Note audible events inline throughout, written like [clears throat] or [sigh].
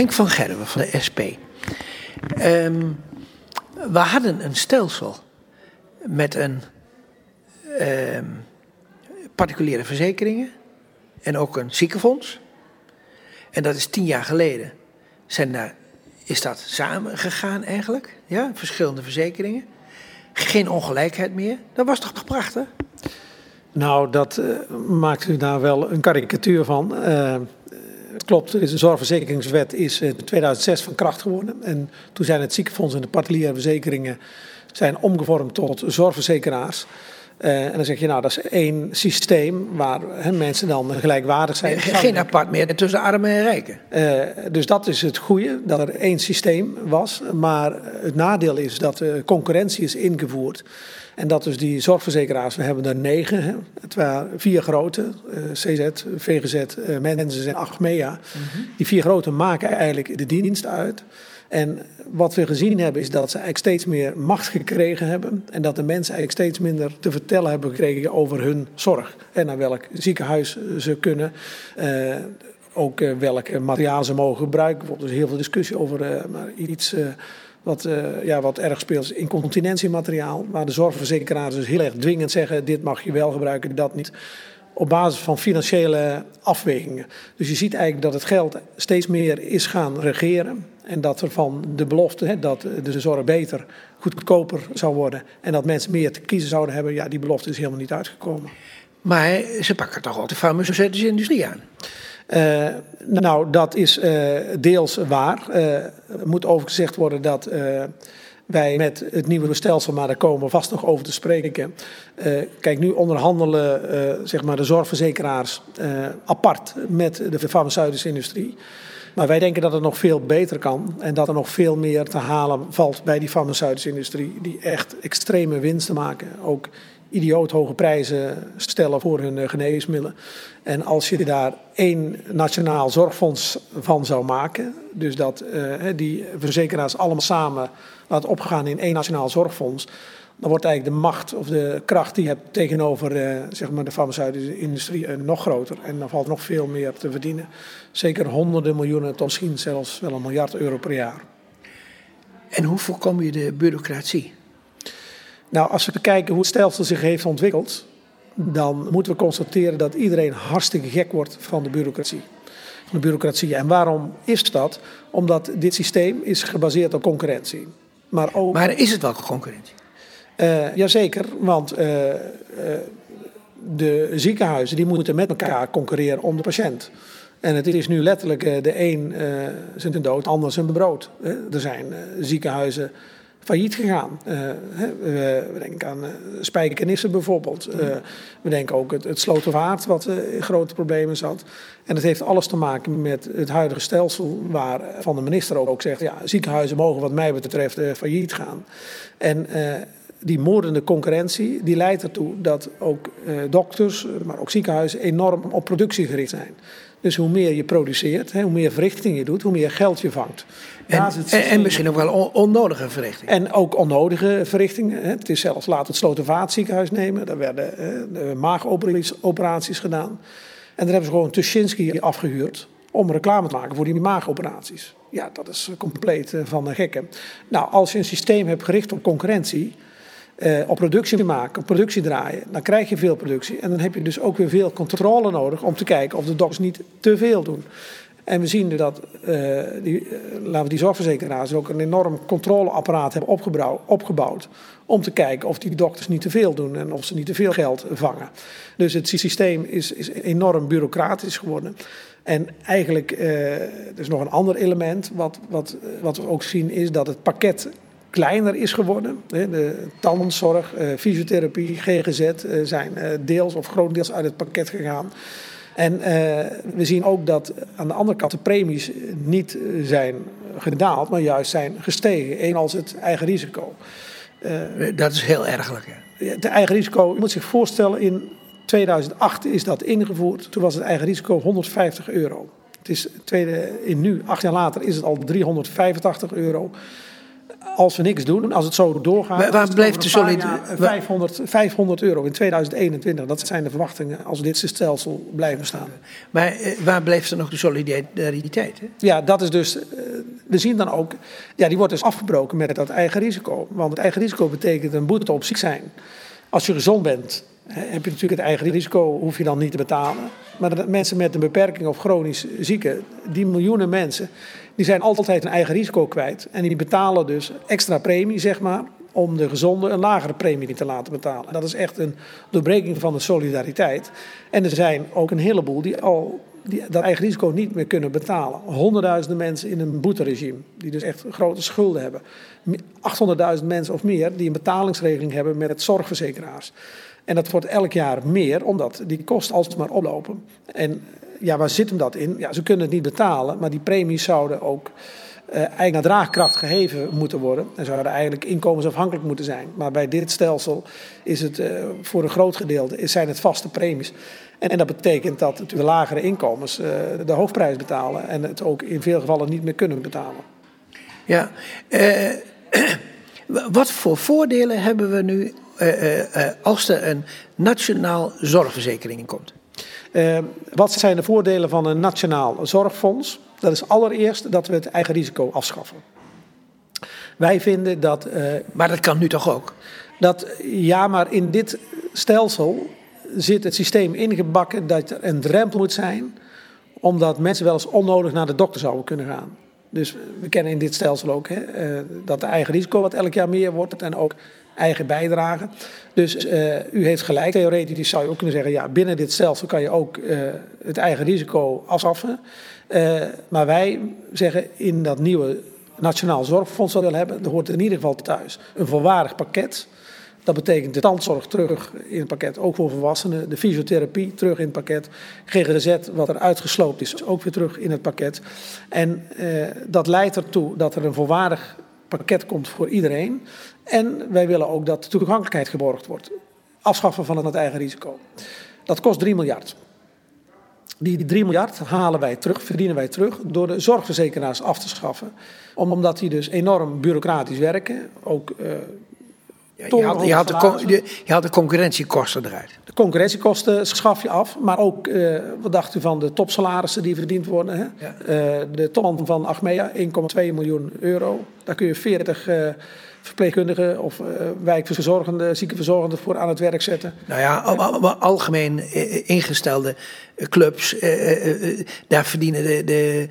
Henk van Gerwen van de SP. Ehm, we hadden een stelsel met een ehm, particuliere verzekeringen en ook een ziekenfonds. En dat is tien jaar geleden. Zijn is dat samengegaan eigenlijk? Ja, verschillende verzekeringen. Geen ongelijkheid meer. Dat was toch prachtig? Nou, dat uh, maakt u daar wel een karikatuur van. Uh, het klopt, de zorgverzekeringswet is in 2006 van kracht geworden. En toen zijn het ziekenfonds en de particuliere verzekeringen zijn omgevormd tot zorgverzekeraars. Uh, en dan zeg je, nou, dat is één systeem waar hè, mensen dan gelijkwaardig zijn. Geen, geen apart meer tussen armen en rijken. Uh, dus dat is het goede, dat er één systeem was. Maar het nadeel is dat de concurrentie is ingevoerd. En dat dus die zorgverzekeraars, we hebben er negen, hè, het waren vier grote, uh, CZ, VGZ, uh, Menses en Achmea. Mm -hmm. Die vier grote maken eigenlijk de dienst uit. En wat we gezien hebben is dat ze eigenlijk steeds meer macht gekregen hebben. En dat de mensen eigenlijk steeds minder te vertellen hebben gekregen over hun zorg. En naar welk ziekenhuis ze kunnen. Uh, ook uh, welk materiaal ze mogen gebruiken. Bijvoorbeeld er is heel veel discussie over maar iets wat, ja, wat erg speelt incontinentiemateriaal. Waar de zorgverzekeraars dus heel erg dwingend zeggen: dit mag je wel gebruiken, dat niet op basis van financiële afwegingen. Dus je ziet eigenlijk dat het geld steeds meer is gaan regeren. En dat er van de belofte hè, dat de zorg beter, goedkoper zou worden. En dat mensen meer te kiezen zouden hebben. Ja, die belofte is helemaal niet uitgekomen. Maar ze pakken toch ook de farmaceutische industrie aan? Uh, nou, dat is uh, deels waar. Uh, er moet overgezegd worden dat wij met het nieuwe stelsel, maar daar komen we vast nog over te spreken. Uh, kijk, nu onderhandelen uh, zeg maar de zorgverzekeraars uh, apart met de farmaceutische industrie. Maar wij denken dat het nog veel beter kan en dat er nog veel meer te halen valt bij die farmaceutische industrie, die echt extreme winsten maken. Ook idioot hoge prijzen stellen voor hun geneesmiddelen. En als je daar één nationaal zorgfonds van zou maken, dus dat uh, die verzekeraars allemaal samen laat opgaan in één nationaal zorgfonds, dan wordt eigenlijk de macht of de kracht die je hebt tegenover uh, zeg maar de farmaceutische industrie nog groter. En dan valt nog veel meer te verdienen. Zeker honderden miljoenen tot misschien zelfs wel een miljard euro per jaar. En hoe voorkom je de bureaucratie? Nou, als we kijken hoe het stelsel zich heeft ontwikkeld, dan moeten we constateren dat iedereen hartstikke gek wordt van de bureaucratie. Van de bureaucratie. En waarom is dat? Omdat dit systeem is gebaseerd op concurrentie. Maar, ook... maar is het wel concurrentie? Uh, jazeker, want uh, uh, de ziekenhuizen die moeten met elkaar concurreren om de patiënt. En het is nu letterlijk de een zijn dood, de ander zijn brood. Er zijn ziekenhuizen failliet gegaan. Uh, we, we, denken aan uh, Spijkenisse bijvoorbeeld. Uh, we denken ook het, het Slotervaart, wat grote problemen zat. En dat heeft alles te maken met het huidige stelsel, waarvan de minister ook, ook zegt: ja, ziekenhuizen mogen, wat mij betreft, failliet gaan. En die moordende concurrentie die leidt ertoe dat ook dokters, maar ook ziekenhuizen enorm op productie gericht zijn. Dus hoe meer je produceert, hoe meer verrichtingen je doet, hoe meer geld je vangt. En, en, en, misschien ook wel on, onnodige verrichtingen. En ook onnodige verrichtingen. Het is zelfs, laat het Slotervaartziekenhuis nemen. Daar werden de maagoperaties gedaan. En daar hebben ze gewoon Tuschinski afgehuurd om reclame te maken voor die maagoperaties. Ja, dat is compleet van de gekken. Nou, als je een systeem hebt gericht op concurrentie uh, op productie maken, op productie draaien, dan krijg je veel productie. En dan heb je dus ook weer veel controle nodig om te kijken of de dokters niet te veel doen. En we zien dat, uh, die, uh, laten we die zorgverzekeraars ook een enorm controleapparaat hebben opgebouwd, opgebouwd. Om te kijken of die dokters niet te veel doen en of ze niet te veel geld vangen. Dus het systeem is, is enorm bureaucratisch geworden. En eigenlijk, er is nog een ander element wat, wat, wat we ook zien, is dat het pakket kleiner is geworden. De tandzorg, eh, fysiotherapie, GGZ eh, zijn eh, deels of grotendeels uit het pakket gegaan. En we zien ook dat aan de andere kant de premies niet zijn gedaald, maar juist zijn gestegen. Eén als het eigen risico. dat is heel ergelijk. Hè? Het eigen risico, je moet zich voorstellen, in 2008 is dat ingevoerd. Toen was het eigen risico 150 euro. Het is tweede, in nu, acht jaar later, is het al 385 euro. Als we niks doen, als het zo doorgaat. Waar, blijft de solidariteit? 500, 500 euro in 2021, dat zijn de verwachtingen als dit stelsel blijven staan. Maar eh, waar blijft er nog de solidariteit? Hè? Ja, dat is dus. Eh, we zien dan ook. Ja, die wordt dus afgebroken met dat eigen risico. Want het eigen risico betekent een boete op ziek zijn. Als je gezond bent, heb je natuurlijk het eigen risico, hoef je dan niet te betalen. Maar de mensen met een beperking of chronisch zieken, die miljoenen mensen, die zijn altijd een eigen risico kwijt. En die betalen dus extra premie, zeg maar, om de gezonde een lagere premie te laten betalen. Dat is echt een doorbreking van de solidariteit. En er zijn ook een heleboel die al die dat eigen risico niet meer kunnen betalen. Honderdduizenden mensen in een boeteregime, die dus echt grote schulden hebben. 800.000 mensen of meer die een betalingsregeling hebben met het zorgverzekeraars. En dat wordt elk jaar meer, omdat die kosten alsmaar oplopen. En ja, waar zit hem dat in? Ja, ze kunnen het niet betalen, maar die premies zouden ook uh, eigenlijk naar draagkracht geheven moeten worden. En zouden eigenlijk inkomensafhankelijk moeten zijn. Maar bij dit stelsel is het uh, voor een groot gedeelte zijn het vaste premies. En, dat betekent dat de lagere inkomens uh, de hoofdprijs betalen en het ook in veel gevallen niet meer kunnen betalen. Ja, [clears throat] wat voor voordelen hebben we nu als er een nationaal zorgverzekering komt? Uh, wat zijn de voordelen van een nationaal zorgfonds? Dat is allereerst dat we het eigen risico afschaffen. Wij vinden dat. Maar dat kan nu toch ook? Dat, ja, maar in dit stelsel zit het systeem ingebakken dat er een drempel moet zijn, omdat mensen wel eens onnodig naar de dokter zouden kunnen gaan. Dus we kennen in dit stelsel ook hè, dat de eigen risico wat elk jaar meer wordt en ook eigen bijdrage. Dus uh, u heeft gelijk, theoretisch zou je ook kunnen zeggen, ja, binnen dit stelsel kan je ook uh, het eigen risico afschaffen. Uh, maar wij zeggen in dat nieuwe Nationaal Zorgfonds dat we hebben, er hoort in ieder geval thuis een volwaardig pakket. Dat betekent de tandzorg terug in het pakket, ook voor volwassenen. De fysiotherapie terug in het pakket. GGZ, wat er uitgesloopt is, ook weer terug in het pakket. En dat leidt ertoe dat er een volwaardig pakket komt voor iedereen. En wij willen ook dat toegankelijkheid geborgd wordt. Afschaffen van het eigen risico. Dat kost 3 miljard. Die 3 miljard halen wij terug, verdienen wij terug door de zorgverzekeraars af te schaffen. Omdat die dus enorm bureaucratisch werken. Ook, je, had, je, had de, je had de concurrentiekosten eruit. De concurrentiekosten schaf je af. Maar ook, uh, wat dacht u van de topsalarissen die verdiend worden? Hè? Ja. Uh, de topman van Achmea, 1,2 miljoen euro. Daar kun je 40 verpleegkundigen of wijkverzorgenden, ziekenverzorgenden voor aan het werk zetten. Nou ja, algemeen ingestelde clubs, daar verdienen de, de,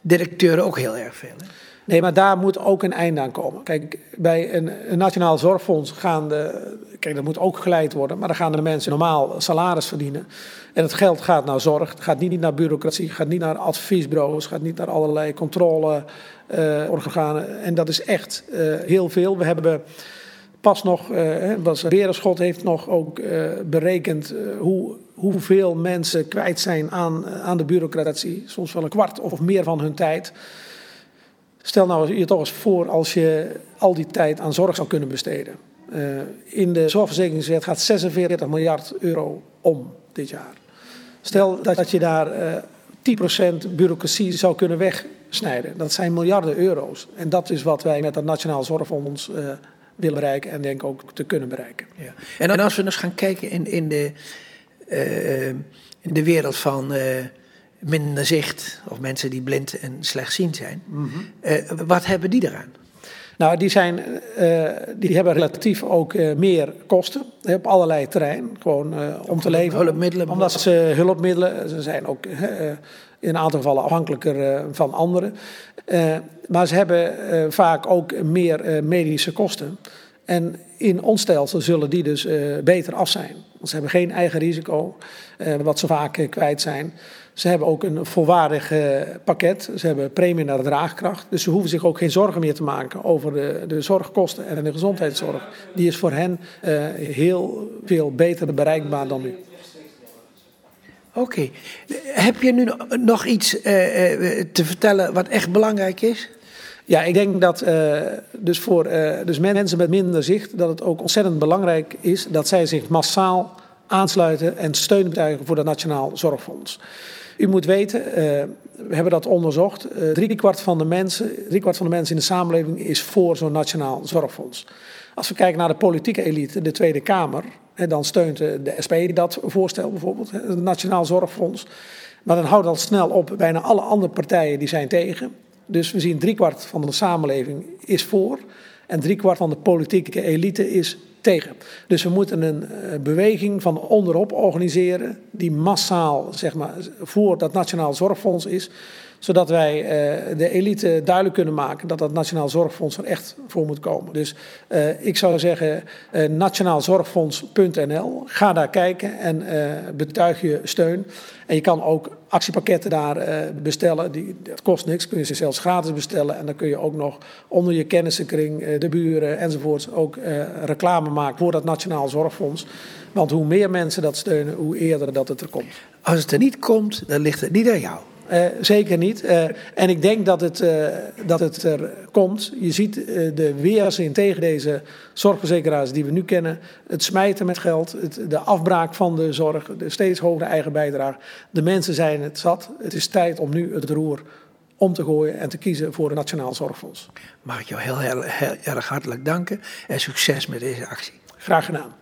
directeuren ook heel erg veel. Hè? Nee, maar daar moet ook een einde aan komen. Kijk, bij een, een nationaal zorgfonds gaan de. Kijk, dat moet ook geleid worden, maar dan gaan de mensen normaal salaris verdienen. En het geld gaat naar zorg, het gaat niet naar bureaucratie, het gaat niet naar adviesbureaus, het gaat niet naar allerlei controleorganen. Uh, en dat is echt uh, heel veel. We hebben pas nog, uh, was Berenschot heeft nog ook berekend hoe, hoeveel mensen kwijt zijn aan, aan de bureaucratie. Soms wel een kwart of meer van hun tijd. Stel nou je toch eens voor als je al die tijd aan zorg zou kunnen besteden. Uh, in de zorgverzekeringswet gaat 46 miljard euro om dit jaar. Stel dat je daar uh, 10% bureaucratie zou kunnen wegsnijden. Dat zijn miljarden euro's. En dat is wat wij met dat Nationaal Zorgfonds uh, willen bereiken en denk ook te kunnen bereiken. Ja. En als we dus gaan kijken in, in, de, in de wereld van minder zicht of mensen die blind en slechtziend zijn. Mm -hmm. uh, wat hebben die eraan? Nou, die, zijn, uh, die hebben relatief ook uh, meer kosten op allerlei terreinen, gewoon om te leven. Hulpmiddelen. Omdat ze hulpmiddelen, ze zijn ook in een aantal gevallen afhankelijker van anderen. maar ze hebben vaak ook meer medische kosten. En in ons stelsel zullen die dus beter af zijn. Want ze hebben geen eigen risico, wat ze vaak kwijt zijn. Ze hebben ook een volwaardig pakket. Ze hebben premie naar de draagkracht. Dus ze hoeven zich ook geen zorgen meer te maken over de, de zorgkosten en de gezondheidszorg. Die is voor hen heel veel beter bereikbaar dan nu. Oké. Heb je nu nog iets te vertellen wat echt belangrijk is? Ja, ik denk dat uh, dus voor uh, dus mensen met minder zicht, dat het ook ontzettend belangrijk is dat zij zich massaal aansluiten en steun betuigen voor het Nationaal Zorgfonds. U moet weten, uh, we hebben dat onderzocht. Driekwart van de mensen, driekwart van de mensen in de samenleving is voor zo'n nationaal zorgfonds. Als we kijken naar de politieke elite, de Tweede Kamer, hè, dan steunt de SP dat voorstel bijvoorbeeld, het Nationaal Zorgfonds. Maar dan houdt dat snel op. Bijna alle andere partijen die zijn tegen. Dus we zien driekwart van de samenleving is voor. En driekwart van de politieke elite is tegen. Dus we moeten een uh, beweging van onderop organiseren. die massaal zeg maar, voor dat Nationaal Zorgfonds is zodat wij uh, de elite duidelijk kunnen maken dat dat Nationaal Zorgfonds er echt voor moet komen. Dus uh, ik zou zeggen, nationaalzorgfonds.nl. Ga daar kijken en betuig je steun. En je kan ook actiepakketten daar bestellen. Die, dat kost niks, kun je ze zelfs gratis bestellen. En dan kun je ook nog onder je kennissenkring, de buren enzovoort... ook reclame maken voor dat Nationaal Zorgfonds. Want hoe meer mensen dat steunen, hoe eerder dat het er komt. Als het er niet komt, dan ligt het niet aan jou. Uh, zeker niet. Uh, en ik denk dat het, uh, dat het er komt. Je ziet de weerzin tegen deze zorgverzekeraars die we nu kennen. Het smijten met geld, het, de afbraak van de zorg, de steeds hogere eigen bijdrage. De mensen zijn het zat. Het is tijd om nu het roer om te gooien en te kiezen voor een Nationaal Zorgfonds. Mag ik jou heel, heel, heel erg hartelijk danken en succes met deze actie. Graag gedaan.